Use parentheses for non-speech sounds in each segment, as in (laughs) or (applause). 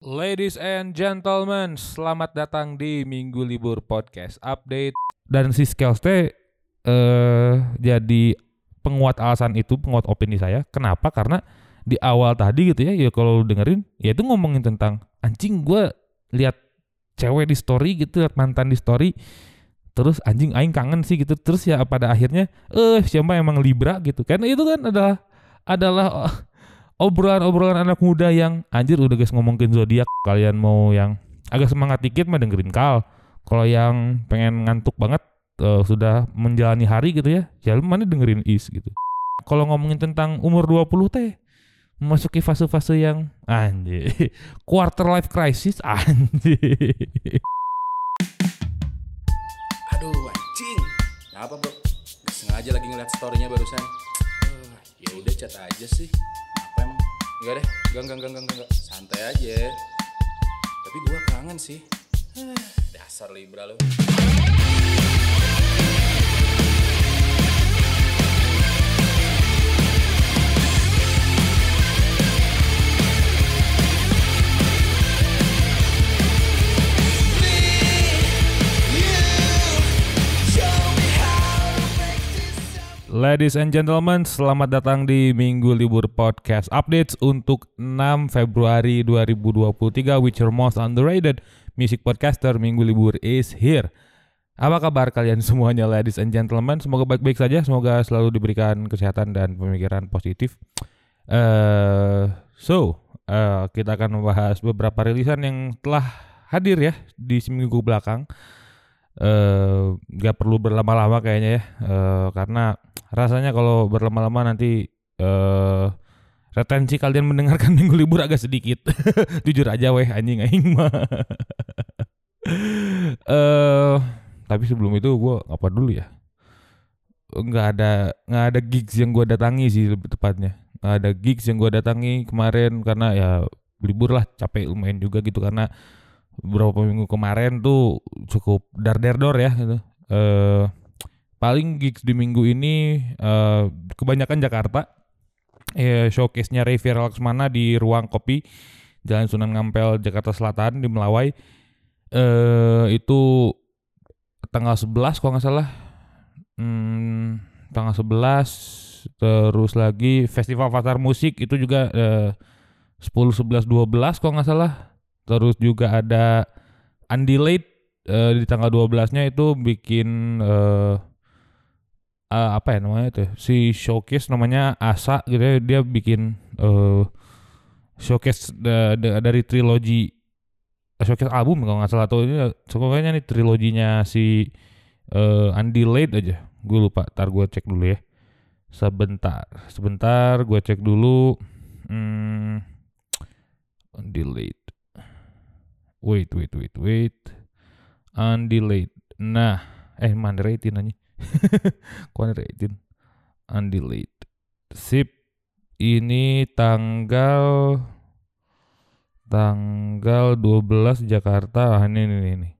Ladies and gentlemen, selamat datang di Minggu Libur Podcast Update. Dan si Skels teh eh jadi penguat alasan itu, penguat opini saya. Kenapa? Karena di awal tadi gitu ya, ya kalau dengerin, ya itu ngomongin tentang anjing gue lihat cewek di story gitu, lihat mantan di story, terus anjing aing kangen sih gitu. Terus ya pada akhirnya, eh siapa emang Libra gitu. Karena itu kan adalah adalah obrolan-obrolan anak muda yang anjir udah guys ngomongin zodiak kalian mau yang agak semangat dikit mah dengerin kal kalau yang pengen ngantuk banget uh, sudah menjalani hari gitu ya ya lu mana dengerin is gitu kalau ngomongin tentang umur 20 teh memasuki fase-fase yang anjir (laughs) quarter life crisis anjir Aduh anjing. Kenapa bro? Sengaja lagi ngeliat storynya barusan. Uh, ya udah chat aja sih. Enggak deh. Enggak, enggak, enggak, enggak, enggak. Santai aja. Tapi gua kangen sih. (sighs) Dasar Libra lu. Ladies and gentlemen, selamat datang di Minggu Libur Podcast Updates untuk 6 Februari 2023 with your most underrated music podcaster Minggu Libur is here. Apa kabar kalian semuanya ladies and gentlemen? Semoga baik-baik saja, semoga selalu diberikan kesehatan dan pemikiran positif. Eh, so, eh, kita akan membahas beberapa rilisan yang telah hadir ya di seminggu belakang. Nggak perlu berlama-lama kayaknya ya, eh, karena rasanya kalau berlama-lama nanti eh retensi kalian mendengarkan (laughs) minggu libur agak sedikit. (laughs) Jujur aja weh anjing aing mah. (laughs) Eh tapi sebelum itu gua apa dulu ya? nggak ada nggak ada gigs yang gua datangi sih lebih tepatnya. Nggak ada gigs yang gua datangi kemarin karena ya libur lah capek lumayan juga gitu karena beberapa minggu kemarin tuh cukup dar der dor ya gitu. Eh paling gigs di minggu ini eh, kebanyakan Jakarta. Eh, showcase-nya Revi Laksmana di ruang kopi Jalan Sunan Ngampel Jakarta Selatan di Melawai. Eh itu tanggal 11 kalau nggak salah. Hmm, tanggal 11 terus lagi festival pasar musik itu juga eh, 10 11 12 kalau nggak salah terus juga ada Undelayed eh, di tanggal 12-nya itu bikin eh, eh, apa ya namanya itu ya, si showcase namanya Asa gitu ya dia bikin eh showcase da- da- dari trilogi showcase album kalau nggak salah atau ini pokoknya nih triloginya si Andy Lade aja. Gue lupa ntar gue cek dulu ya. Sebentar sebentar gue cek dulu. Hmm, Andy Lade wait wait wait wait Andy Lade nah eh rating aja (laughs) Kok rating? Undelayed. Sip. Ini tanggal tanggal 12 Jakarta. Ah, ini ini ini.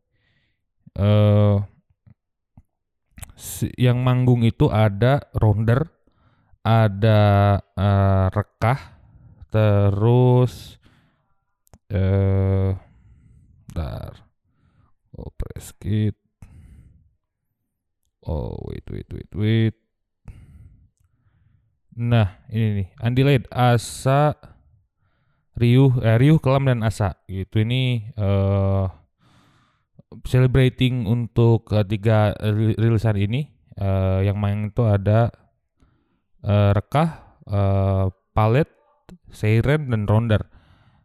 Eh si- yang manggung itu ada Ronder, ada eh, Rekah, terus eh bentar. Oh, press kit. Oh, wait, wait, wait, wait. Nah, ini nih. Undelayed, Asa, Riuh, eh, Riuh, Kelam, dan Asa. Gitu, ini eh celebrating untuk ketiga ri- rilisan ini. Eh, yang main itu ada eh, Rekah, eh, Palet, Seiren, dan Ronder.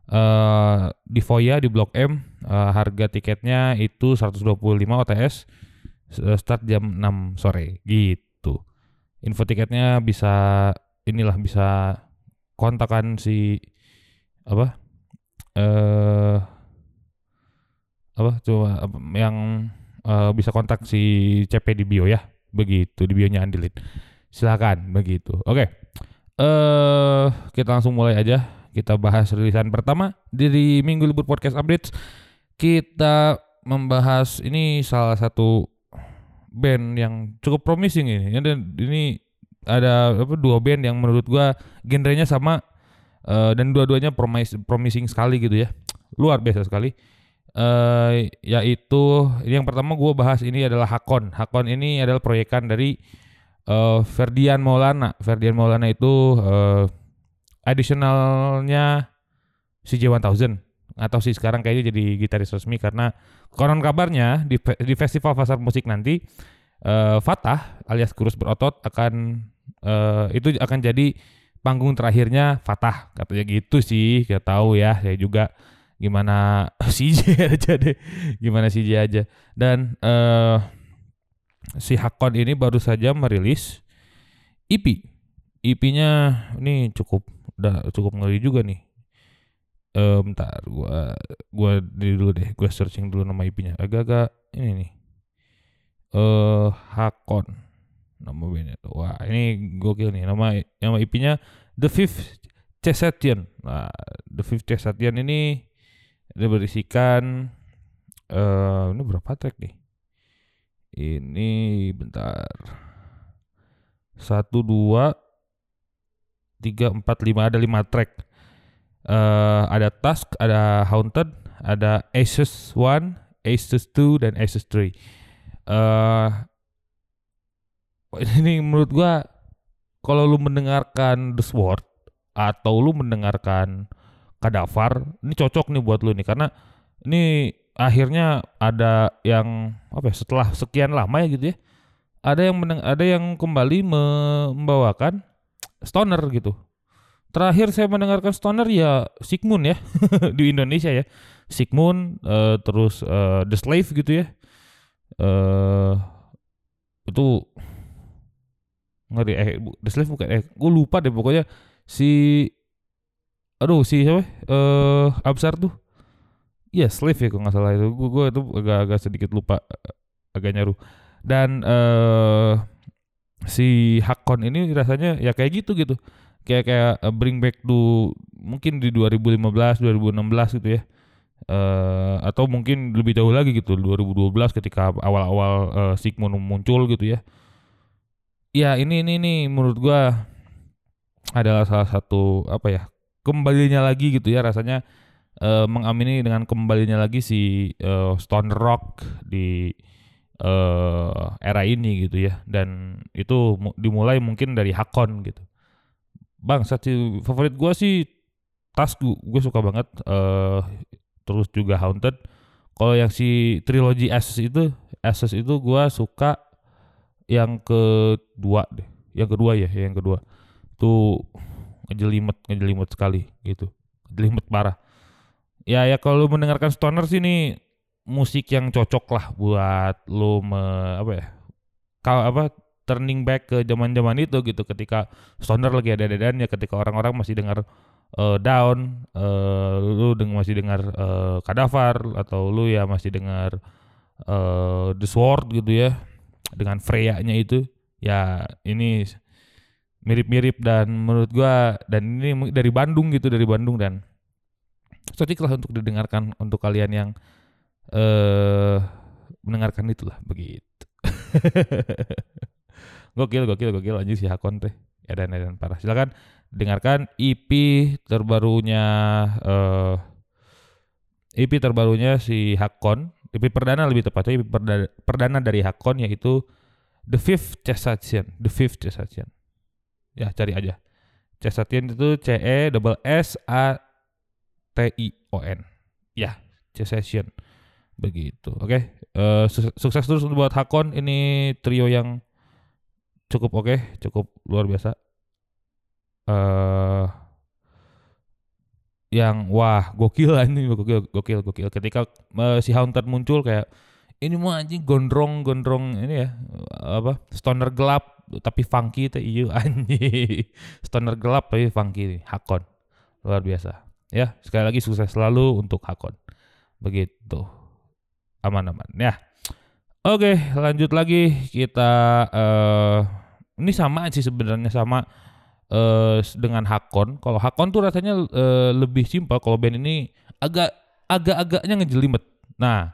Eh, di Foya, di Blok M, eh, harga tiketnya itu 125 OTS S- start jam 6 sore gitu. Info tiketnya bisa inilah bisa kontakan si apa? Eh apa coba yang eh, bisa kontak si CP di bio ya. Begitu di bionya Andilin. Silakan begitu. Oke. Eh kita langsung mulai aja. Kita bahas rilisan pertama dari Minggu Libur Podcast Updates. Kita membahas ini salah satu band yang cukup promising ini. Ini ada apa dua band yang menurut gua genrenya sama eh, dan dua-duanya promis- promising sekali gitu ya. luar biasa sekali. Eh yaitu yang pertama gue bahas ini adalah Hakon. Hakon ini adalah proyekan dari eh Ferdian Maulana. Ferdian Maulana itu eh additionalnya CJ1000 atau sih sekarang kayaknya jadi gitaris resmi karena konon kabarnya di, di festival pasar musik nanti eh, Fatah alias Kurus berotot akan eh, itu akan jadi panggung terakhirnya Fatah. Katanya gitu sih gak tahu ya saya juga gimana (laughs) CJ aja deh gimana CJ aja. Dan eh si Hakon ini baru saja merilis EP EP-nya ini cukup udah cukup ngeri juga nih. Eh bentar gua gua dulu deh gua searching dulu nama IP-nya agak-agak ini nih. Eh Hakon. Nama bandnya wah ini gokil nih. Nama nama IP-nya The Fifth Chesatian. Nah The Fifth Chesatian ini dia berisikan eh ini berapa track nih? Ini bentar. Satu dua tiga empat lima ada lima track eh ada Task, ada Haunted, ada Aces 1, Aces 2 dan Aces 3. Eh (laughs) ini menurut gua kalau lu mendengarkan The Sword atau lu mendengarkan Kadavar, ini cocok nih buat lu nih karena ini akhirnya ada yang apa ya setelah sekian lama ya gitu ya. Ada yang meneng, ada yang kembali me- membawakan stoner gitu. Terakhir saya mendengarkan stoner ya Sigmund ya (laughs) di Indonesia ya. Sigmund eh, terus eh, The Slave gitu ya. Eh itu ngeri eh The Slave bukan eh gue lupa deh pokoknya si aduh si siapa? Eh Absar tuh. Iya Slave ya kalau nggak salah itu. Gue gue itu agak-agak sedikit lupa agak nyaru. Dan eh si Hakon ini rasanya ya kayak gitu gitu. Kayak kayak uh, bring back to mungkin di 2015 2016 gitu ya. Eh atau mungkin lebih jauh lagi gitu 2012 ketika awal-awal eh, Sigmund muncul gitu ya. Ya ini ini nih menurut gua adalah salah satu apa ya kembalinya lagi gitu ya rasanya eh, mengamini dengan kembalinya lagi si eh, stone rock di eh era ini gitu ya. Dan itu mu- dimulai mungkin dari Hakon gitu. Bang satu favorit gua sih tas gue suka banget eh terus juga Haunted. Kalau yang si trilogi Ashes itu Ashes itu gua suka yang kedua deh. Yang kedua ya yang kedua. Tuh ngejelimet ngejelimet sekali gitu. Ngejelimet parah. Ya ya kalau mendengarkan stoner sih musik yang cocok lah buat lu me, apa ya kalau apa turning back ke zaman-zaman itu gitu. Ketika stoner lagi ada ya ketika orang-orang masih dengar eh, down eh, lu deng masih dengar eh, kadavar atau lu ya masih dengar eh, the sword gitu ya dengan Freya-nya itu ya ini mirip-mirip dan menurut gua dan ini dari Bandung gitu dari Bandung dan cocok lah untuk didengarkan untuk kalian yang eh mendengarkan itulah begitu. (laughs) gokil gokil gokil anjing si Hakon teh. Ya dan dan parah. Silakan dengarkan EP terbarunya eh EP terbarunya si Hakon, EP perdana lebih tepatnya EP perdana, perdana dari Hakon yaitu The Fifth Cessation, The Fifth Cessation. Ya, cari aja. Cessation itu C E double S A T I O N. Ya, Cessation. Begitu. Oke. Eh, su- sukses terus buat Hakon. Ini trio yang cukup oke, cukup luar biasa. Eh yang wah gokil lah ini gokil gokil gokil ketika eh, si Haunted muncul kayak ini mah anjing gondrong gondrong ini ya apa stoner gelap tapi funky itu iya (laughs) anjing stoner gelap tapi funky Hakon luar biasa ya sekali lagi sukses selalu untuk Hakon begitu aman-aman ya. Oke lanjut lagi. Kita eh ini sama sih sebenarnya sama s- dengan Hakon. Kalau Hakon tuh rasanya eh, lebih simpel. Kalau band ini agak agak-agaknya ngejelimet. Nah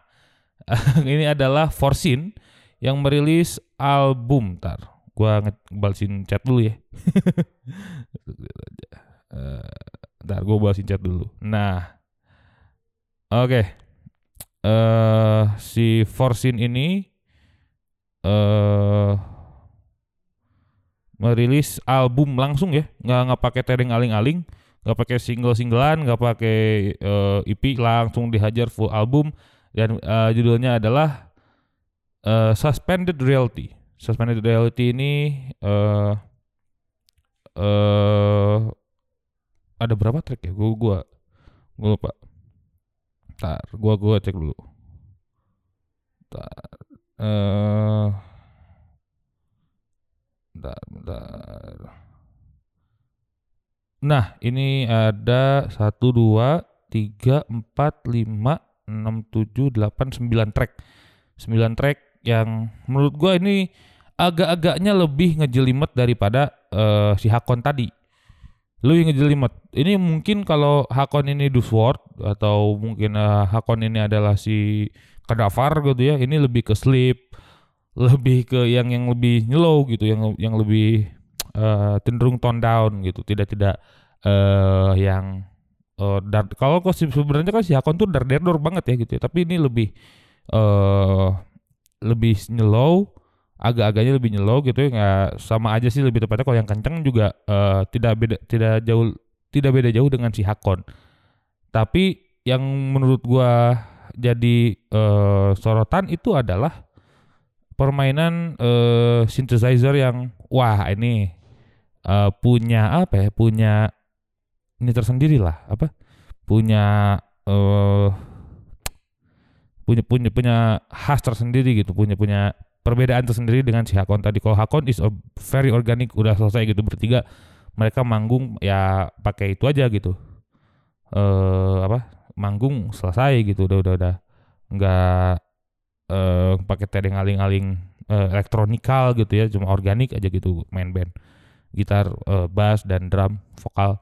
(laughs) ini adalah Forsin yang merilis album. Tar gua ngebalesin chat dulu ya. (laughs) Ntar gua balesin chat dulu. Nah Oke. Eh si Forsin ini eh merilis album langsung ya, nggak nggak pakai tering aling-aling, nggak pakai single-singlean, nggak pakai eh, EP, langsung dihajar full album dan eh, judulnya adalah eh, Suspended Reality. Suspended Reality ini eh eh ada berapa track ya? Gua gua gua lupa. Ntar, gua gua cek dulu. Ntar, eh bentar, bentar. Nah, ini ada 1 2 3 4 5 6 7 8 9 track. 9 track yang menurut gua ini agak-agaknya lebih ngejelimet daripada eh, si Hakon tadi. Lebih ngejelimet. Ini mungkin kalau Hakon ini Dusword atau mungkin eh, Hakon ini adalah si Kadafar gitu ya. Ini lebih ke sleep, lebih ke yang yang lebih slow gitu, yang yang lebih eh, cenderung tone down gitu. Tidak tidak eh yang eh, dar kalau kok sebenarnya kan si Hakon tuh dar banget ya gitu ya. Tapi ini lebih eh lebih slow, agak-agaknya lebih nyelo gitu ya sama aja sih lebih tepatnya kalau yang kenceng juga eh, tidak beda tidak jauh tidak beda jauh dengan si Hakon. Tapi yang menurut gua jadi eh, sorotan itu adalah permainan eh, synthesizer yang wah ini eh, punya apa ya punya ini tersendiri lah apa punya eh punya punya punya khas tersendiri gitu punya punya perbedaan tersendiri dengan si Hakon tadi. Kalau Hakon is a very organic udah selesai gitu bertiga mereka manggung ya pakai itu aja gitu. Eh apa? Manggung selesai gitu udah udah udah nggak eh pakai tedeng aling-aling eh, elektronikal gitu ya cuma organik aja gitu main band gitar eh, bass dan drum vokal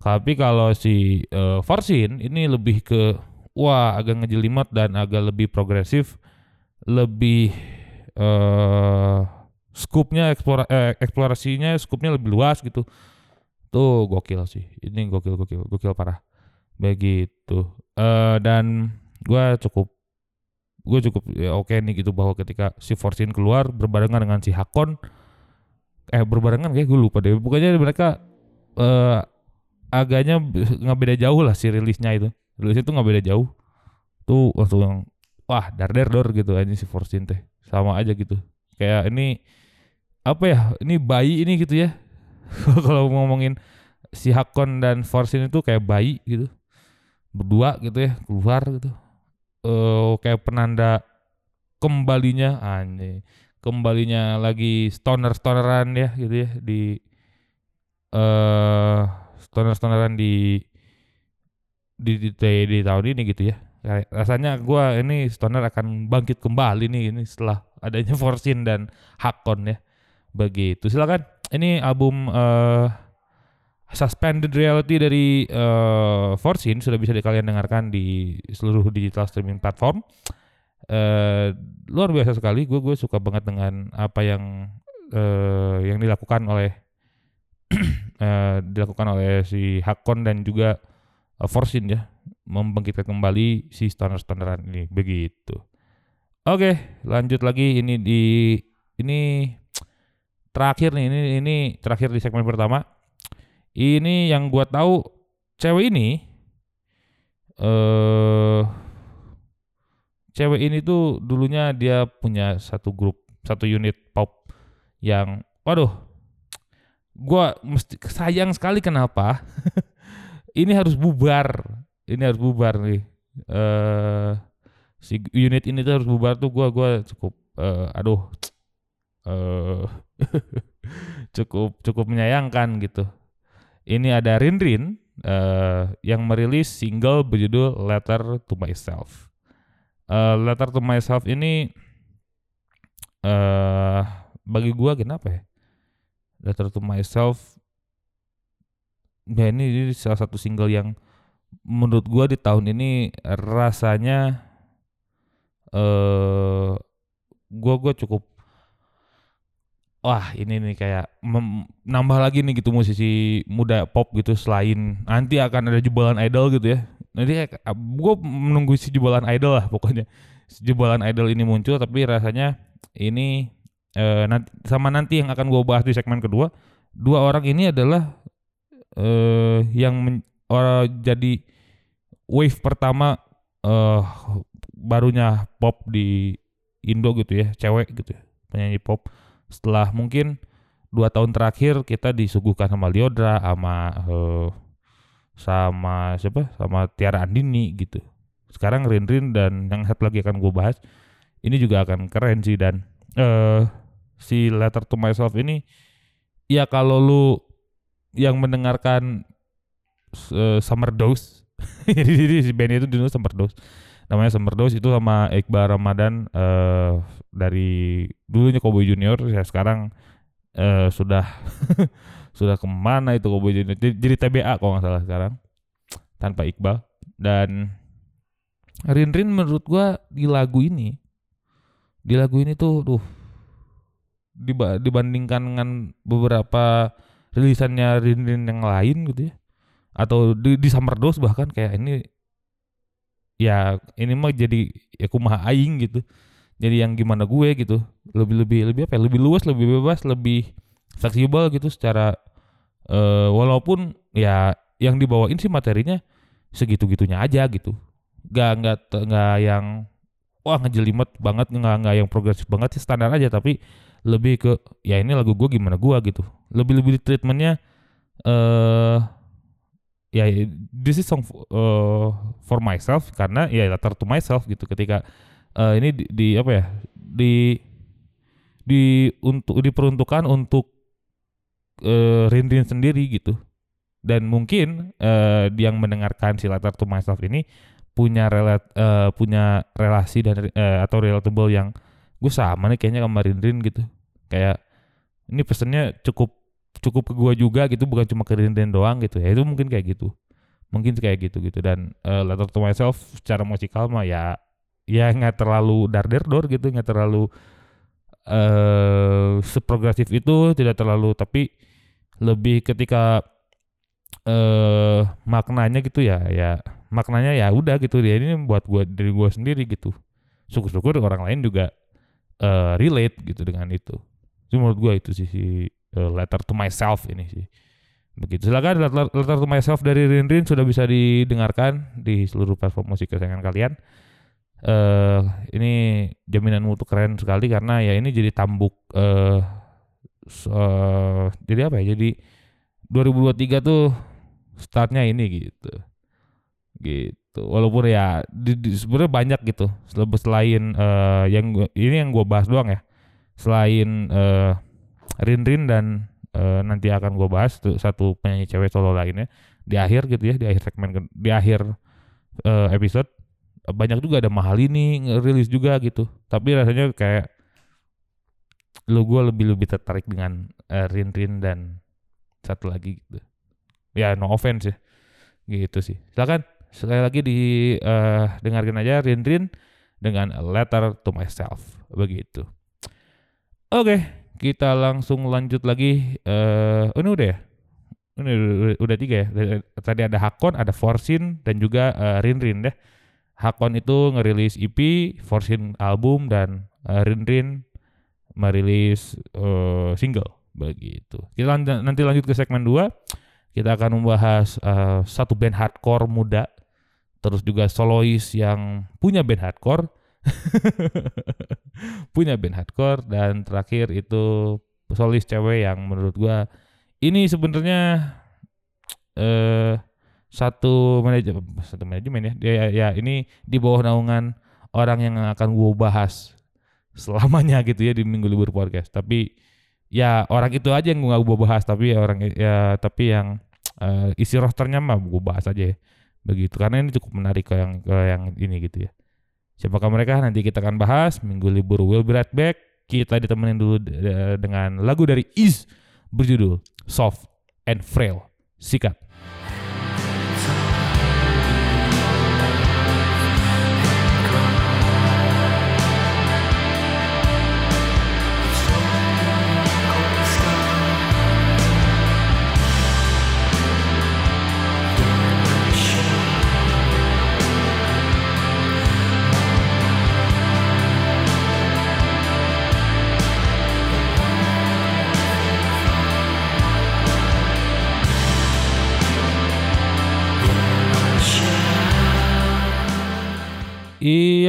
tapi kalau si eh, Forsin ini lebih ke wah agak ngejelimet dan agak lebih progresif lebih eh scoopnya eksplora, eh, eksplorasinya scoopnya lebih luas gitu. Tuh gokil sih. Ini gokil gokil gokil parah. Begitu. Eh dan gua cukup gue cukup ya oke nih gitu bahwa ketika si Forsin keluar berbarengan dengan si Hakon eh berbarengan kayak gue lupa deh. Pokoknya mereka eh agaknya nggak beda jauh lah si rilisnya itu. Rilisnya tuh nggak beda jauh. Tuh langsung wah dar der dor gitu ini si Forsin teh. Sama aja gitu. Kayak ini apa ya ini bayi ini gitu ya. (laughs) Kalau ngomongin si Hakon dan Forsin itu kayak bayi gitu. Berdua gitu ya keluar gitu. Eh kayak penanda kembalinya anjing. Kembalinya lagi stoner stoneran ya gitu ya di eh stoner stoneran di di, di di di tahun ini gitu ya Kayak rasanya gua ini stoner akan bangkit kembali nih ini setelah adanya Forsin dan Hakon ya. Begitu silakan. Ini album eh Suspended Reality dari eh Forsin sudah bisa kalian dengarkan di seluruh digital streaming platform. Eh luar biasa sekali, gue gue suka banget dengan apa yang eh yang dilakukan oleh (clears throat) eh dilakukan oleh si Hakon dan juga eh, Forsin ya, membangkitkan kembali si stoner-stoneran ini. Begitu. Oke, lanjut lagi. Ini di ini terakhir nih. Ini ini terakhir di segmen pertama. Ini yang gua tahu cewek ini eh cewek ini tuh dulunya dia punya satu grup satu unit pop yang waduh gua mesti sayang sekali kenapa? (laughs) Ini harus bubar ini harus bubar nih eh si unit ini tuh harus bubar tuh gua gua cukup eh, aduh (tsk) eh (laughs) cukup cukup menyayangkan gitu ini ada Rinrin eh, yang merilis single berjudul Letter to Myself. Eh, Letter to Myself ini eh bagi gua kenapa ya? Letter to Myself ya ini, ini salah satu single yang menurut gua di tahun ini rasanya eh gua gua cukup wah ini nih kayak nambah lagi nih gitu musisi muda pop gitu selain nanti akan ada jebolan idol gitu ya Nanti gue menunggu si jebolan idol lah pokoknya. Jebolan idol ini muncul tapi rasanya ini eh, nanti, sama nanti yang akan gue bahas di segmen kedua, dua orang ini adalah eh, yang men, orang jadi wave pertama eh barunya pop di Indo gitu ya, cewek gitu ya, penyanyi pop. Setelah mungkin dua tahun terakhir kita disuguhkan sama Liodra, sama eh, sama siapa, sama Tiara Andini gitu. Sekarang Rin dan yang satu lagi akan gue bahas, ini juga akan keren sih dan eh si Letter to Myself ini, ya kalau lu yang mendengarkan uh, Summer Dose, (laughs) jadi si band itu dulu Summer Dose namanya Summer Dose itu sama Iqbal Ramadan uh, dari dulunya Cowboy Junior ya sekarang uh, sudah (laughs) sudah ke mana itu Cowboy Junior? Jadi, jadi TBA kalau nggak salah sekarang tanpa Iqbal. Dan Rin Rin menurut gua di lagu ini di lagu ini tuh duh diba dibandingkan dengan beberapa rilisannya Rin Rin yang lain gitu ya atau di, di Summer Dose bahkan kayak ini ya ini mah jadi ya kumaha aing gitu. Jadi yang gimana gue gitu lebih lebih lebih apa ya lebih luas lebih bebas lebih fleksibel gitu secara uh, walaupun ya yang dibawain sih materinya segitu gitunya aja gitu. Nggak nggak nggak yang wah ngejelimet banget nggak nggak yang progresif banget sih standar aja. Tapi lebih ke ya ini lagu gue gimana gue gitu. Lebih lebih treatmentnya eh uh, ya this is song uh, for myself karena ya letter to myself gitu ketika uh, ini di, di apa ya di di untuk diperuntukkan untuk uh, Rindin sendiri gitu. Dan mungkin uh, yang mendengarkan si letter to myself ini punya relat uh, punya relasi dan uh, atau relatable yang gue sama nih kayaknya sama Rindin gitu. Kayak ini pesennya cukup cukup ke gue juga gitu bukan cuma ke Rinden doang gitu ya. Itu mungkin kayak gitu. Mungkin kayak gitu gitu. Dan uh, Letter to Myself secara musikal mah ya ya nggak terlalu dar der dor gitu nggak terlalu uh, seprogresif itu tidak terlalu tapi lebih ketika uh, maknanya gitu ya ya maknanya ya udah gitu. Dia ini buat gua dari gua sendiri gitu. Syukur-syukur orang lain juga uh, relate gitu dengan itu itu menurut gua itu sih uh, letter to myself ini sih. Begitu. Silakan letter, letter to myself dari Rin Rin sudah bisa didengarkan di seluruh platform musik kesayangan kalian. Uh, ini jaminan mutu keren sekali karena ya ini jadi tambuk uh, uh, jadi apa ya? Jadi 2023 tuh startnya ini gitu. Gitu. Walaupun ya di, di, sebenarnya banyak gitu. Selain uh, yang gua, ini yang gue bahas doang ya. Selain uh, Rin Rin dan uh, nanti akan gue bahas tuh satu penyanyi cewek solo lainnya di akhir gitu ya di akhir segmen di akhir uh, episode banyak juga ada mahal ini rilis juga gitu. Tapi rasanya kayak lu gue lebih lebih tertarik dengan uh, Rin Rin dan satu lagi gitu. Ya no offense ya gitu sih. Silakan sekali lagi di uh, dengarkan aja Rin Rin dengan a letter to myself begitu oke okay kita langsung lanjut lagi. Uh, ini udah ya? Ini udah, udah tiga ya. Tadi ada Hakon, ada Forsin, dan juga uh, Rinrin deh. Hakon itu ngerilis EP, Forsin album, dan uh, Rinrin merilis uh, single. Begitu. Kita lan nanti lanjut ke segmen 2. Kita akan membahas uh, satu band hardcore muda. Terus juga solois yang punya band hardcore (laughs) punya band hardcore dan terakhir itu solis cewek yang menurut gua ini sebenarnya eh satu manajemen satu manajemen ya. Dia ya, ya ini di bawah naungan orang yang akan gua bahas selamanya gitu ya di minggu libur podcast. Tapi ya orang itu aja yang gua gak bahas tapi ya orang ya tapi yang uh, isi rosternya mah gua bahas aja ya. Begitu karena ini cukup menarik ke yang ke yang ini gitu ya Siapakah mereka? Nanti kita akan bahas. Minggu libur will be right back. Kita ditemenin dulu dengan lagu dari Is berjudul Soft and Frail. Sikat.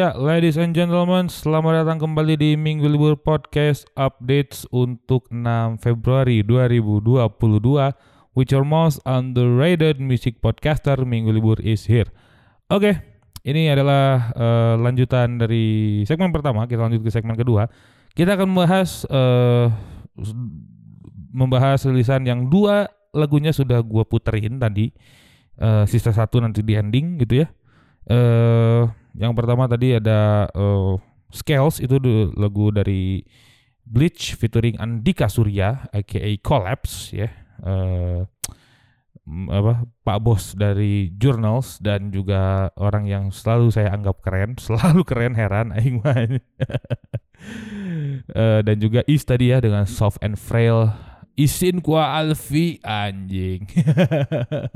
Iya, ladies and gentlemen, selamat datang kembali di Minggu Libur Podcast Updates untuk 6 Februari 2022 with your most underrated music podcaster Minggu Libur is here. Oke, ini adalah eh, lanjutan dari segmen pertama, kita lanjut ke segmen kedua. Kita akan membahas eh, membahas rilisan yang dua lagunya sudah gua puterin tadi. Eh, sisa satu nanti di ending gitu ya. Eh yang pertama tadi ada eh, Scales itu lagu dari Bleach featuring Andika Surya aka Collapse ya. Mm, apa Pak Bos dari Journals dan juga orang yang selalu saya anggap keren, (laughs) selalu keren heran aing. (laughs) Eh, dan juga Is tadi ya dengan Soft and Frail Isin Kwa Alfi anjing.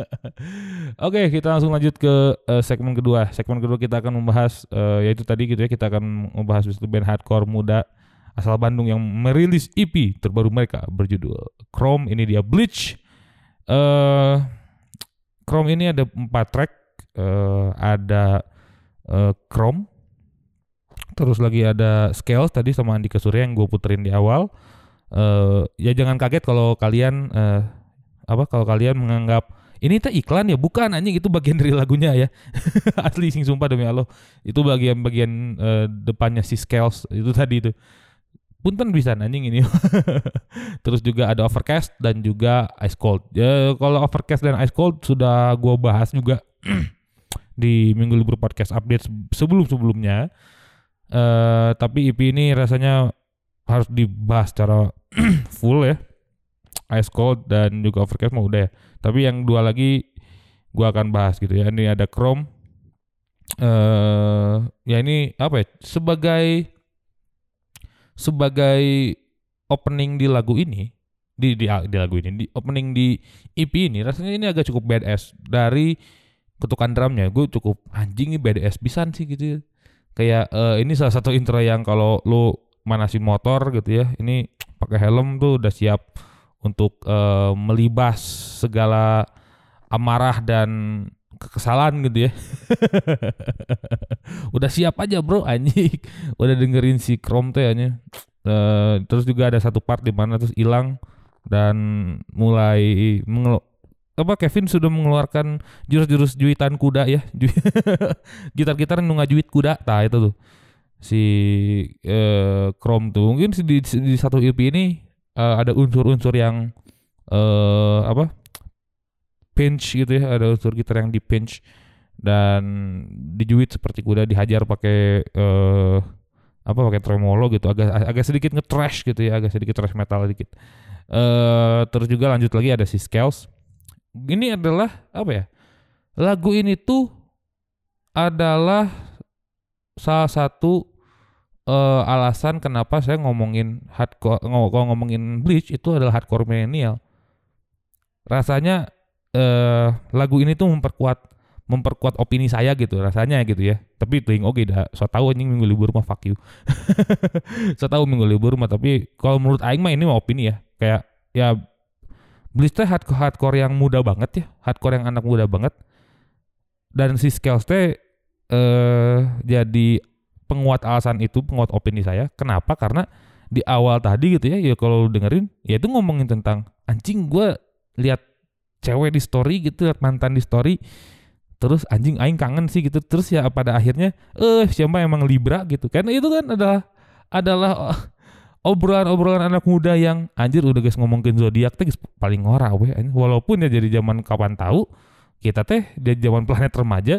(laughs) Oke, kita langsung lanjut ke eh, segmen kedua. Segmen kedua kita akan membahas eh, yaitu tadi gitu ya, kita akan membahas satu band hardcore muda asal Bandung yang merilis EP terbaru mereka berjudul Chrome. Ini dia Bleach. Eh Chrome ini ada empat track, eh, ada eh, Chrome, terus lagi ada Scales tadi sama Andika Surya yang gue puterin di awal. Eh ya jangan kaget kalau kalian eh, apa kalau kalian menganggap ini teh iklan ya? Bukan anjing itu bagian dari lagunya ya. (laughs) Asli sing sumpah demi Allah. Itu bagian-bagian eh, depannya si Scales itu tadi itu. Punten bisa anjing ini. (laughs) Terus juga ada Overcast dan juga Ice Cold. Ya kalau Overcast dan Ice Cold sudah gua bahas juga (clears throat) di minggu libur podcast update sebelum-sebelumnya. Eh tapi EP ini rasanya harus dibahas secara (clears throat) full ya. Ice Cold dan juga Overcast mah udah. Ya tapi yang dua lagi gua akan bahas gitu ya. Ini ada Chrome. Eh ya ini apa ya? Sebagai sebagai opening di lagu ini di di, di lagu ini di opening di EP ini rasanya ini agak cukup badass. Dari ketukan drumnya gue cukup anjing nih badass pisan sih gitu kayak eh, ini salah satu intro yang kalau lu manasin motor gitu ya. Ini pakai helm tuh udah siap untuk eh, melibas segala amarah dan kekesalan gitu ya. (laughs) Udah siap aja bro anjing. (laughs) Udah dengerin si Chrome teh anjing. Eh, terus juga ada satu part di mana terus hilang dan mulai mengelu- apa Kevin sudah mengeluarkan jurus-jurus juitan kuda ya. (laughs) Gitar-gitar nu ngajuit kuda. Tah itu tuh si eh, Chrome tuh. Mungkin di, di satu EP ini eh, ada unsur-unsur yang eh apa pinch gitu ya. Ada unsur gitar yang di pinch dan dijuit seperti kuda dihajar pakai eh apa pakai tremolo gitu. Agak agak sedikit nge-trash gitu ya agak sedikit trash metal dikit. Eh terus juga lanjut lagi ada si Scales. Ini adalah apa ya lagu ini tuh adalah salah satu eh, alasan kenapa saya ngomongin hardcore ngomongin Bleach itu adalah hardcore milenial rasanya eh lagu ini tuh memperkuat memperkuat opini saya gitu rasanya gitu ya. Tapi ting oke dah so tahu anjing minggu libur mah fuck you. (laughs) So tahu minggu libur mah tapi kalau menurut aing mah ini mah opini ya. Kayak ya Bleach teh hardcore, hardcore yang muda banget ya hardcore yang anak muda banget. Dan si Scales teh eh jadi penguat alasan itu penguat opini saya kenapa? Karena di awal tadi gitu ya ya kalau dengerin ya itu ngomongin tentang anjing gua lihat cewek di story gitu lihat mantan di story terus anjing aing kangen sih gitu. Terus ya pada akhirnya eh siapa emang libra? gitu. Karena itu kan adalah adalah eh, obrolan-obrolan anak muda yang anjir udah guys ngomongin zodiak teh paling ngora weh walaupun ya jadi zaman kapan tahu kita teh di zaman planet remaja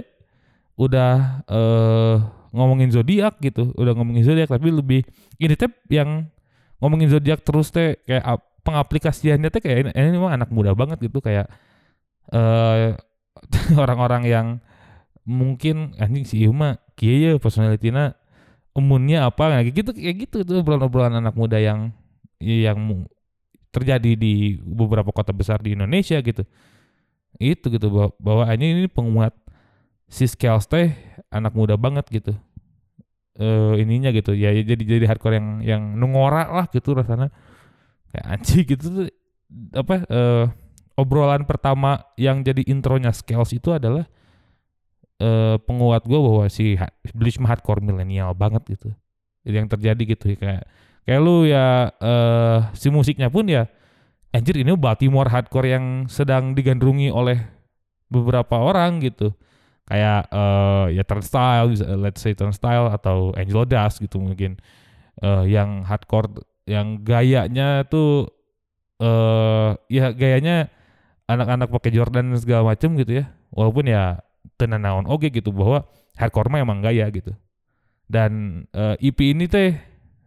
udah eh ngomongin zodiak gitu udah ngomongin zodiak tapi lebih ini teh yang ngomongin zodiak terus teh kayak ap- pengaplikasiannya teh kayak ini, ini anak muda banget gitu kayak eh (laughs) orang-orang yang mungkin anjing si ieu mah kieu ya personalitinya emunnya apa kayak gitu kayak gitu tuh obrolan-obrolan anak muda yang yang terjadi di beberapa kota besar di Indonesia gitu. Itu gitu bahwa, bahwa ini, ini penguat si Scales teh anak muda banget gitu. Eh ininya gitu. Ya ya jadi jadi hardcore yang yang nungora lah gitu rasanya. Kayak anjing gitu tuh apa eh obrolan pertama yang jadi intronya Scales itu adalah eh, penguat gue bahwa si Bleach mah hardcore milenial banget gitu. Yang terjadi gitu kayak kayak lu ya eh si musiknya pun ya anjir ini Baltimore hardcore yang sedang digandrungi oleh beberapa orang gitu kayak eh ya Turnstile let's say Turnstile atau Angelo Dust gitu mungkin. Eh yang hardcore yang gayanya tuh eh ya gayanya anak-anak pakai Jordan dan segala macem gitu ya. Walaupun ya tenan naon oke gitu bahwa hardcore mah emang gaya gitu. Dan eh, EP ini teh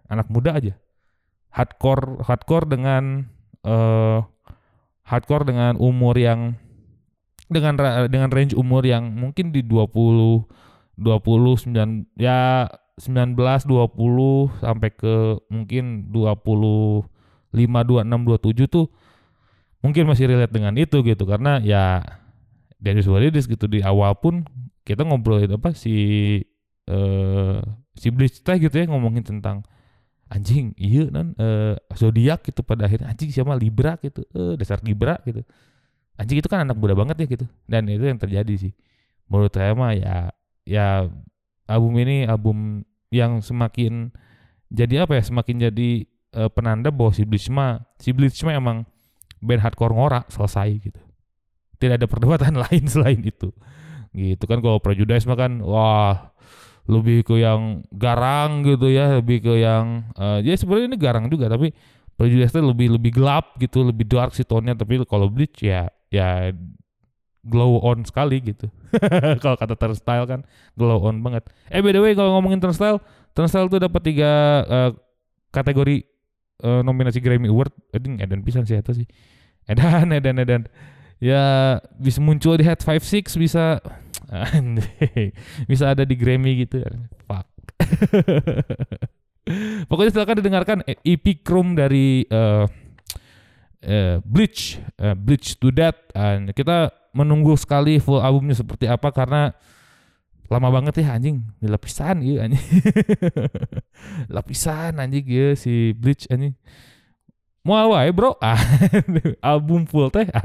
anak muda aja. Hardcore hardcore dengan eh hardcore dengan umur yang dengan dengan range umur yang mungkin di 20 20 9 ya 19 20 sampai ke mungkin 25 26 27 tuh mungkin masih relate dengan itu gitu. Karena ya dari Suarez gitu di awal pun kita ngobrolin apa si eh si Bleach teh gitu ya ngomongin tentang anjing iya nan eh zodiak gitu pada akhirnya anjing siapa Libra? gitu. Eh dasar Libra gitu anjing itu kan anak muda banget ya gitu. Dan itu yang terjadi sih. Menurut saya mah ya ya album ini album yang semakin jadi apa ya semakin jadi eh, penanda bahwa si mah si mah emang band hardcore ngora selesai gitu. Tidak ada perdebatan (laughs) lain selain itu. Gitu kan kalau Prejudice mah kan wah lebih ke yang garang gitu ya lebih ke yang eh, ya sebenarnya ini garang juga tapi Prejudice lebih lebih gelap gitu lebih dark sih tone-nya. Tapi kalau Bleach ya ya glow on sekali gitu. (laughs) Kalau kata Turnstile kan glow on banget. Eh by the way kalau ngomongin Turnstile Turnstile tuh dapat tiga eh, kategori eh, nominasi Grammy Award. Anjing edan pisan sih itu sih? (laughs) Edan edan edan. Ya bisa muncul di Head 56 bisa (tsk) bisa ada di Grammy gitu. Fuck. (laughs) Pokoknya silakan didengarkan EP Chrome dari eh, eh, Bleach. Eh, Bleach to Death. Dan kita menunggu sekali full albumnya seperti apa karena lama banget ya anjing. Di lapisan iya anjing. (laughs) Lapisan anjing ya si Bleach anjing. Mau wae bro? Ah, (laughs) album full teh. (laughs)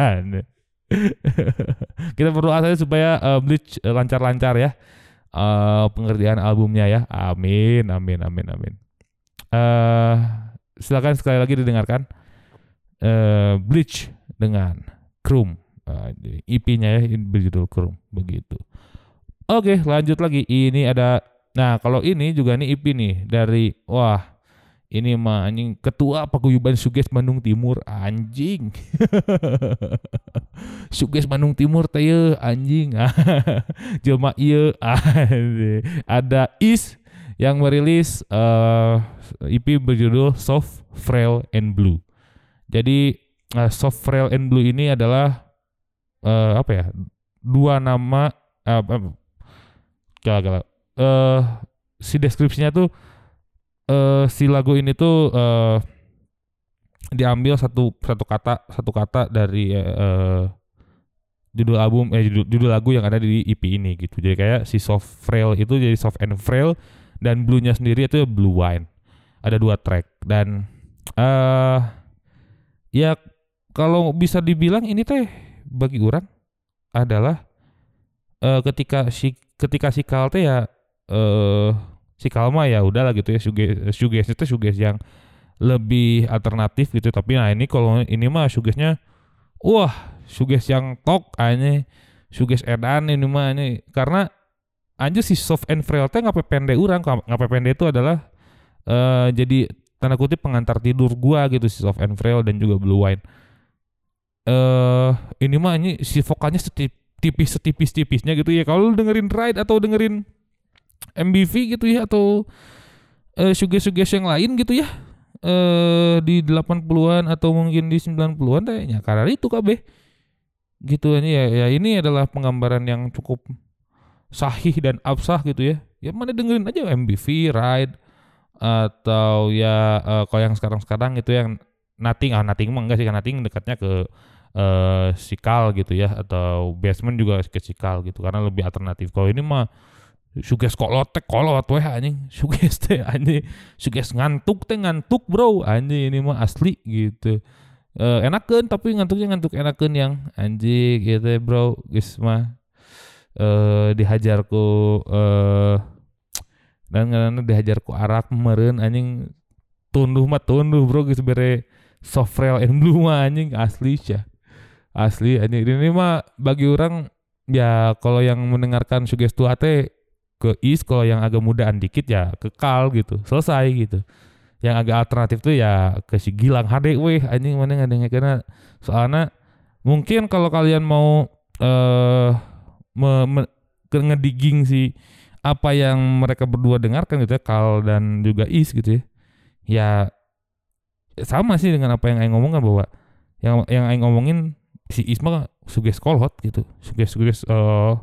Kita berdoa saja supaya eh, Bleach eh, lancar-lancar ya eh, pengerjaan albumnya ya. Amin amin amin amin. Eh silakan sekali lagi didengarkan eh Bleach dengan Krum Eh, EP-nya ya ini berjudul Krum begitu. Oke lanjut lagi. Ini ada nah kalau ini juga nih EP nih dari wah ini mah anjing ketua paguyuban Suges Bandung Timur anjing. (laughs) Suges Bandung Timur teh anjing. (laughs) Jelma ieu (laughs) ada Is yang merilis eh EP berjudul Soft Frail and Blue jadi eh, Soft Frail and Blue ini adalah eh apa ya dua nama gala gala eh si deskripsinya tuh eh si lagu ini tuh eh diambil satu satu kata satu kata dari eh, judul album eh judul, judul lagu yang ada di EP ini gitu. Jadi kayak si soft frail itu jadi soft and frail dan blue-nya sendiri itu blue wine. Ada dua track dan eh ya kalau bisa dibilang ini teh bagi orang adalah eh ketika si ketika si Kal teh ya eh si Kalma ya udahlah gitu ya shoegaze shoegaze itu shoegaze yang lebih alternatif gitu. Tapi nah ini kalau ini mah shoegaze-nya wah shoegaze yang tok aja shoegaze edan ini mah ini karena anjir si soft and frail teh ngapain pendek orang ngapain pendek itu adalah eh jadi tanda kutip pengantar tidur gua gitu si soft and frail dan juga blue wine. Eh ini mah ini si vokalnya tipis setipis tipisnya gitu ya. Kalau dengerin ride atau dengerin MBV gitu ya atau eh suges-suges yang lain gitu ya eh di 80-an atau mungkin di 90-an teh ya karena itu kabeh gitu ini ya, ya ini adalah penggambaran yang cukup sahih dan absah gitu ya. Ya mana dengerin aja MBV ride atau ya eh, kalau yang sekarang-sekarang itu yang nothing ah nothing mah enggak sih kan nothing dekatnya ke eh sikal gitu ya atau basement juga ke sikal gitu karena lebih alternatif. Kalau ini mah suges kolot teh kolot weh anjing. (laughs) Suges teh anjing. Suges ngantuk teh ngantuk bro. Anjing ini mah asli gitu. Eh enakan tapi ngantuknya ngantuk enakan yang anjing gitu bro. Guys mah eh dihajar ku eh dan karena dihajar ku arak meren anjing. Tunduh mah tunduh bro geus bere soft rail and blue mah anjing. Asli sih asli anjing. Ini mah bagi orang ya kalau yang mendengarkan sugestu teh ke is kalau yang agak mudaan dikit ya kekal gitu. Selesai gitu. Yang agak alternatif tuh ya ke si Gilang HD weh anjing mana ngadengnya karena soalnya mungkin kalau kalian mau eh me, me- ke ngedigging si apa yang mereka berdua dengarkan gitu ya Kal dan juga Is gitu ya ya sama sih dengan apa yang Aing ngomongkan bahwa yang yang Aing ngomongin si Is mah suges kolot gitu suges suges eh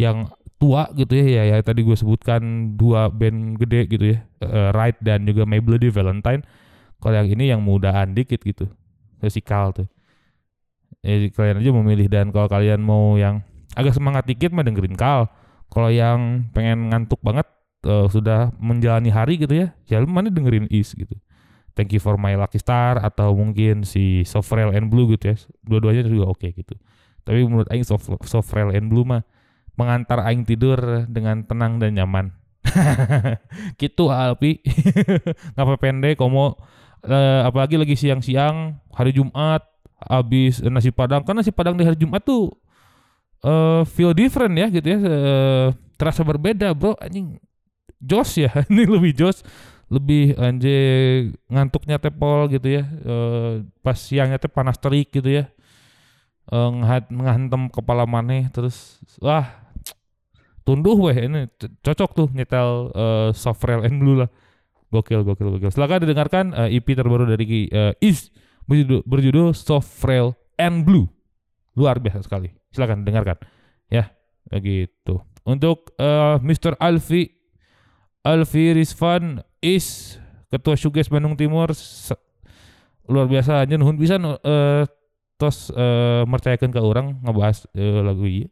yang tua gitu ya ya, ya tadi gue sebutkan dua band gede gitu ya eh, Right dan juga My Bloody Valentine kalau yang ini yang mudaan dikit gitu si Kal tuh. Jadi kalian aja memilih dan kalau kalian mau yang agak semangat dikit mah dengerin Kal kalau yang pengen ngantuk banget eh, sudah menjalani hari gitu ya ya mana dengerin Is gitu. Thank you for my lucky star atau mungkin si Rail and Blue gitu ya. Dua-duanya juga oke gitu. Tapi menurut Aing Rail and Blue mah mengantar Aing tidur dengan tenang dan nyaman. (laughs) Gitu Alpi. (laughs) Ngapa pendek komo. Eh, apalagi lagi siang-siang hari Jumat habis nasi padang. Karena nasi padang di hari Jumat tuh eh feel different ya gitu ya. Eh, terasa berbeda bro. Anjing jos ya? (laughs) Ini lebih jos lebih anjing ngantuknya tepol gitu ya. Eh, pas siangnya teh panas terik gitu ya. Ngehat- ngehantem kepala maneh terus wah tunduh weh. Ini cocok tuh nyetel eh, soft rail and blue lah. Gokil gokil gokil. Silakan didengarkan eh, EP terbaru dari eh, Is berjudul, berjudul soft rail and blue. Luar biasa sekali silakan dengarkan. Ya begitu. Untuk eh, Mr. Alfi Alfi Rizvan Is ketua Suges Bandung Timur. Luar biasa aja nuhun bisa eh tos eh mercayakeun ke orang ngebahas eh, lagu ieu.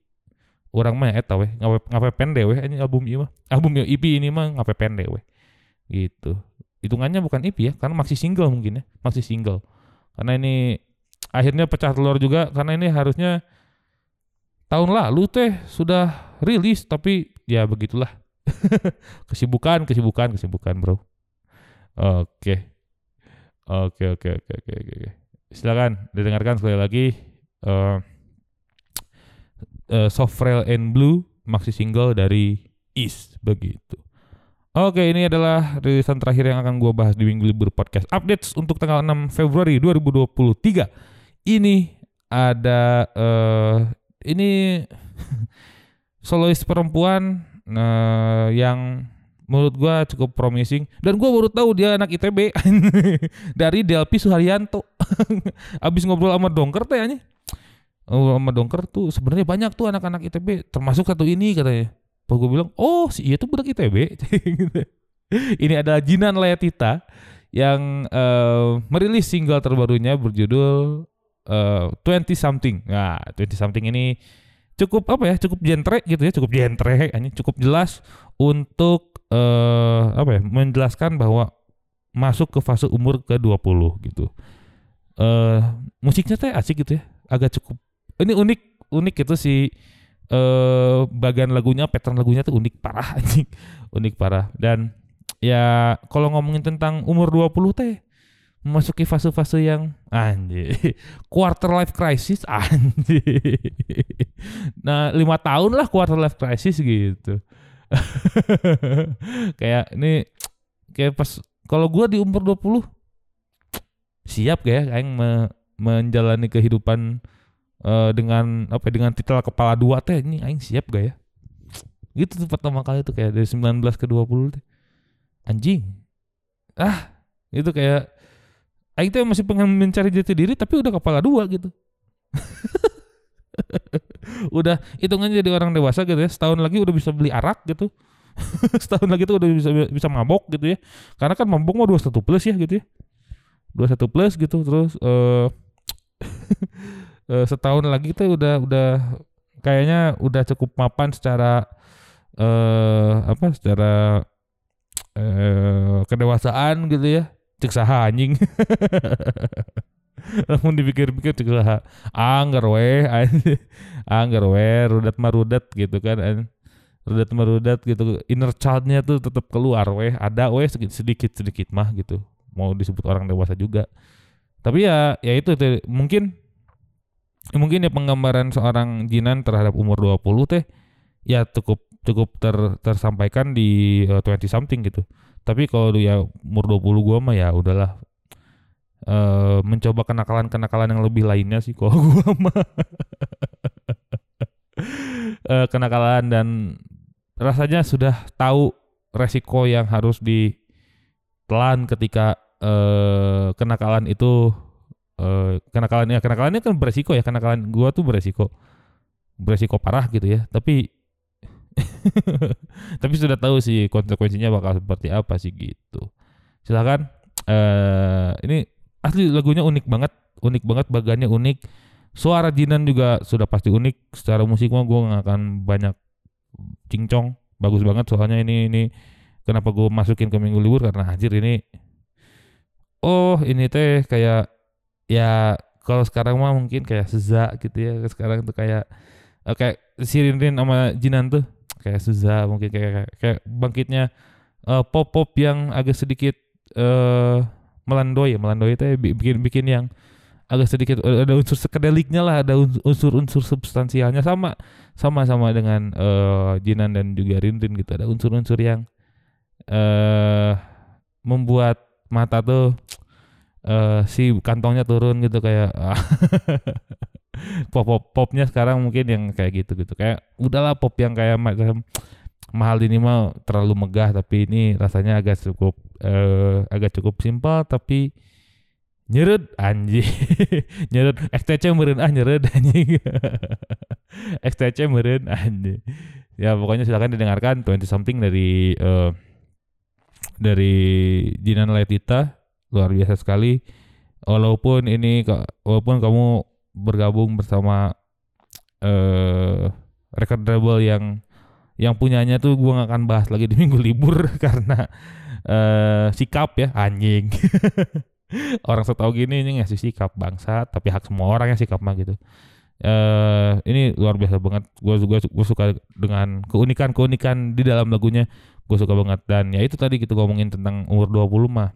Orang mah eta weh ngape ngape pende weh ini album ieu mah. Album EP ini mah ngape pende weh. Gitu. Hitungannya bukan EP ya karena masih single mungkin ya masih single. Karena ini akhirnya pecah telur juga karena ini harusnya tahun lalu teh sudah rilis tapi ya begitulah. (laughs) Kesibukan kesibukan kesibukan bro. Oke. Oke oke oke oke oke oke. silakan didengarkan sekali lagi eh eh, Soft Rail and Blue maxi single dari Is begitu. Oke, ini adalah rilisan terakhir yang akan gue bahas di Minggu Libur Podcast Updates untuk tanggal 6 Februari 2023 Ini ada eh ini solois perempuan eh, yang menurut gua cukup promising. Dan gua baru tahu dia anak ITB (laughs) dari Delpi Suharyanto. (laughs) Abis ngobrol sama Dongker teh anjing. ngobrol sama Dongker tuh sebenarnya banyak tuh anak-anak ITB termasuk satu ini katanya. Pas gue bilang oh si iya tuh budak ITB (laughs) ini adalah Jinan Layatita yang eh, merilis single terbarunya berjudul eh, 20 something. Nah, 20 something ini cukup apa ya? Cukup genre gitu ya, cukup genre ini cukup jelas untuk eh apa ya? menjelaskan bahwa masuk ke fase umur ke-20 gitu. Eh musiknya teh asik gitu ya. Agak cukup ini unik unik itu si eh bagian lagunya, pattern lagunya tuh unik parah anjing. Unik parah dan ya kalau ngomongin tentang umur 20 teh memasuki fase-fase yang anjir (laughs) quarter life crisis (laughs) anjir. Nah lima tahun lah quarter life crisis gitu. (laughs) Kayak ini kayak pas kalau gua di umur 20 siap ya aing me- menjalani kehidupan eh, dengan apa ya, dengan titel kepala dua teh ini aing siap gak ya? Gitu tuh pertama kali tuh kayak dari 19 ke 20 teh. Anjing. Ah itu kayak Aing tuh masih pengen mencari jati diri tapi udah kepala dua gitu. (laughs) udah hitungannya jadi orang dewasa gitu ya. Setahun lagi udah bisa beli arak gitu. (laughs) Setahun lagi tuh udah bisa bisa mabok gitu ya. Karena kan mabok mah 21 plus ya gitu ya. 21 plus gitu terus (laughs) eh, setahun lagi tuh udah udah kayaknya udah cukup mapan secara eh apa secara eh kedewasaan gitu ya cek saha anjing (laughs) Namun dipikir-pikir juga anggar weh anjing. anggar weh rudat marudat gitu kan rudat marudat gitu inner childnya tuh tetap keluar weh ada weh sedikit sedikit mah gitu mau disebut orang dewasa juga tapi ya ya itu tuh, mungkin mungkin ya penggambaran seorang Jinan terhadap umur 20 teh ya cukup cukup ter, tersampaikan di uh, 20 something gitu. Tapi kalau ya umur 20 gua mah ya udahlah. Uh, mencoba kenakalan-kenakalan yang lebih lainnya sih kalau (laughs) gua mah. uh, kenakalan dan rasanya sudah tahu resiko yang harus ditelan ketika uh, kenakalan itu uh, kenakalannya kenakalannya kan beresiko ya kenakalan gua tuh beresiko. Beresiko parah gitu ya. Tapi (laughs) tapi sudah tahu sih konsekuensinya bakal seperti apa sih gitu. Silakan. Uh, ini asli lagunya unik banget unik banget bagannya unik. Suara Jinan juga sudah pasti unik. Secara musik mah gue nggak akan banyak cincong. Bagus banget soalnya ini ini kenapa gue masukin ke minggu libur? Karena anjir ini oh ini teh kayak ya kalau sekarang mah mungkin kayak Seza gitu ya. Sekarang tuh kayak uh, kayak Sirin sama Jinan tuh kayak Seza mungkin kayak kayak bangkitnya uh, pop pop yang agak sedikit uh, melandoi ya melandoi itu ya bikin bikin yang agak sedikit ada unsur sekedeliknya lah ada unsur-unsur substansialnya sama sama sama dengan uh, Jinan dan juga Rinrin gitu. Ada unsur-unsur yang uh, membuat mata tuh uh, si kantongnya turun gitu kayak (laughs) pop pop popnya sekarang mungkin yang kayak gitu gitu. Kayak udahlah pop yang kayak macam mahal ini mah terlalu megah tapi ini rasanya agak cukup uh, agak cukup simpel tapi nyerut anjing. (laughs) Nyerut. XTC meren ah nyerut (laughs) anjing. XTC meren anjing. Ya pokoknya silakan didengarkan 20 something dari uh, dari Jinan Letita luar biasa sekali. Walaupun ini walaupun kamu bergabung bersama eh uh, record label yang yang punyanya tuh gua gak akan bahas lagi di (laughs) minggu libur (laughs) karena uh, sikap ya anjing. (laughs) Orang setahu gini ini ngasih sikap bangsa tapi hak semua orang yang sikap mah gitu. Uh, ini luar biasa banget. Gue gua, gua suka dengan keunikan keunikan di dalam lagunya gue suka banget. Dan ya itu tadi kita ngomongin tentang umur 20 mah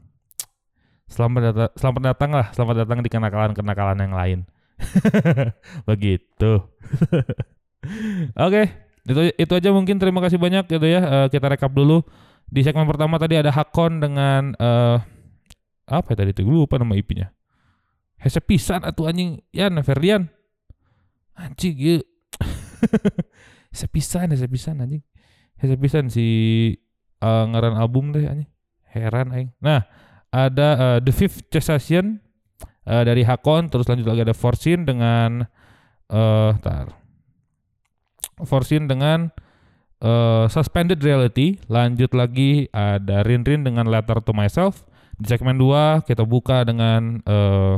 selamat datang selamat datang lah selamat datang di kenakalan kenakalan yang lain. (laughs) Begitu. (laughs) Oke okay, itu itu aja mungkin. Terima kasih banyak gitu ya. Uh, kita rekap dulu. Di segmen pertama tadi ada Hakon dengan uh, apa ya tadi tuh lupa nama IP-nya Hese pisan atau anjing. Ya Ferdian. Anjing ya (laughs) Hese pisan Hese pisan anjing. Hese pisan si uh, ngaran album deh anjing. Heran aing. Nah ada uh, The Fifth Cessation uh, dari Hakon terus lanjut lagi ada Forsin dengan uh, tar Forsin dengan uh, Suspended Reality lanjut lagi ada Rin Rin dengan Letter to Myself di segmen 2 kita buka dengan uh,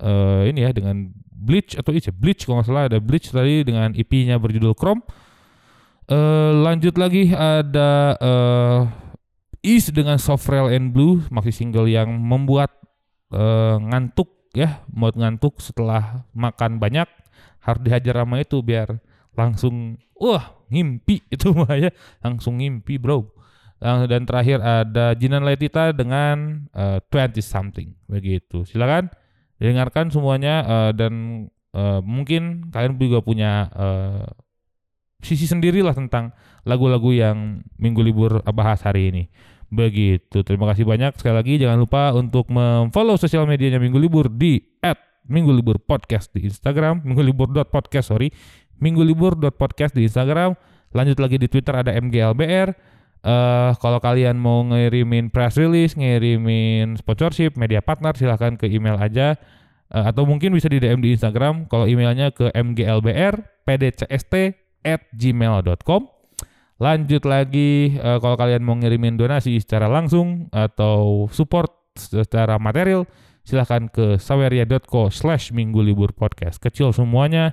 uh, ini ya dengan Bleach atau itu Bleach kalau nggak salah ada Bleach tadi dengan EP-nya berjudul Chrome. Uh, lanjut lagi ada uh, Is dengan Soft Rail and Blue masih single yang membuat uh, ngantuk ya, buat ngantuk setelah makan banyak harus dihajar sama itu biar langsung wah ngimpi (laughs) itu mah ya langsung ngimpi bro. Uh, dan terakhir ada Jinan Letita dengan uh, 20 something begitu. Silakan dengarkan semuanya uh, dan uh, mungkin kalian juga punya uh, sisi sendiri lah tentang lagu-lagu yang minggu libur bahas hari ini. Begitu. Terima kasih banyak sekali lagi. Jangan lupa untuk memfollow sosial medianya Minggu Libur di @minggu libur podcast di Instagram, minggu libur podcast sorry, minggu libur podcast di Instagram. Lanjut lagi di Twitter ada MGLBR. Uh, eh, kalau kalian mau ngirimin press release, ngirimin sponsorship, media partner, silahkan ke email aja. Uh, atau mungkin bisa di DM di Instagram. Kalau emailnya ke mglbr at lanjut lagi uh, kalau kalian mau ngirimin donasi secara langsung atau support secara material silahkan ke saweria.co slash minggu libur podcast. Kecil semuanya.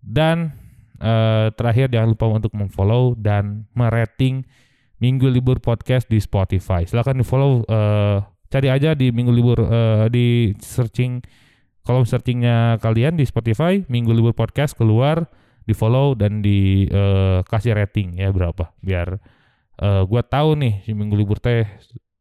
Dan uh, terakhir jangan lupa untuk memfollow dan merating minggu libur podcast di Spotify. Silahkan di follow uh, cari aja di minggu libur eh, di searching kolom searchingnya kalian di Spotify minggu libur podcast keluar di follow dan di eh, kasih rating ya berapa biar eh, gua tahu nih si minggu libur teh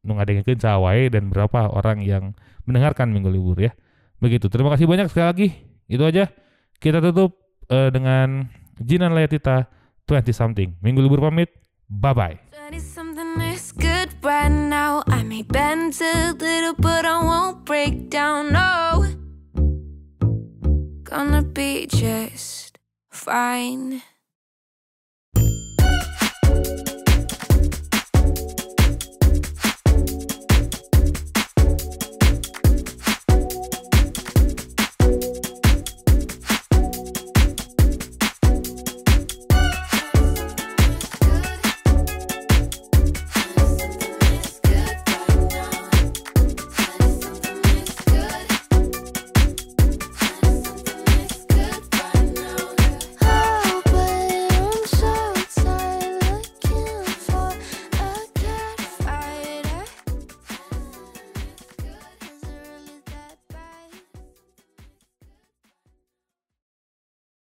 nu ngadengekeun sawae dan berapa orang yang mendengarkan minggu libur ya. Begitu terima kasih banyak sekali lagi. Itu aja. Kita tutup eh, dengan Jinan Layatita 20 something. Minggu libur pamit. Bye bye 20 something is good right now. I may bend a little, but I won't break down. No, gonna be just fine.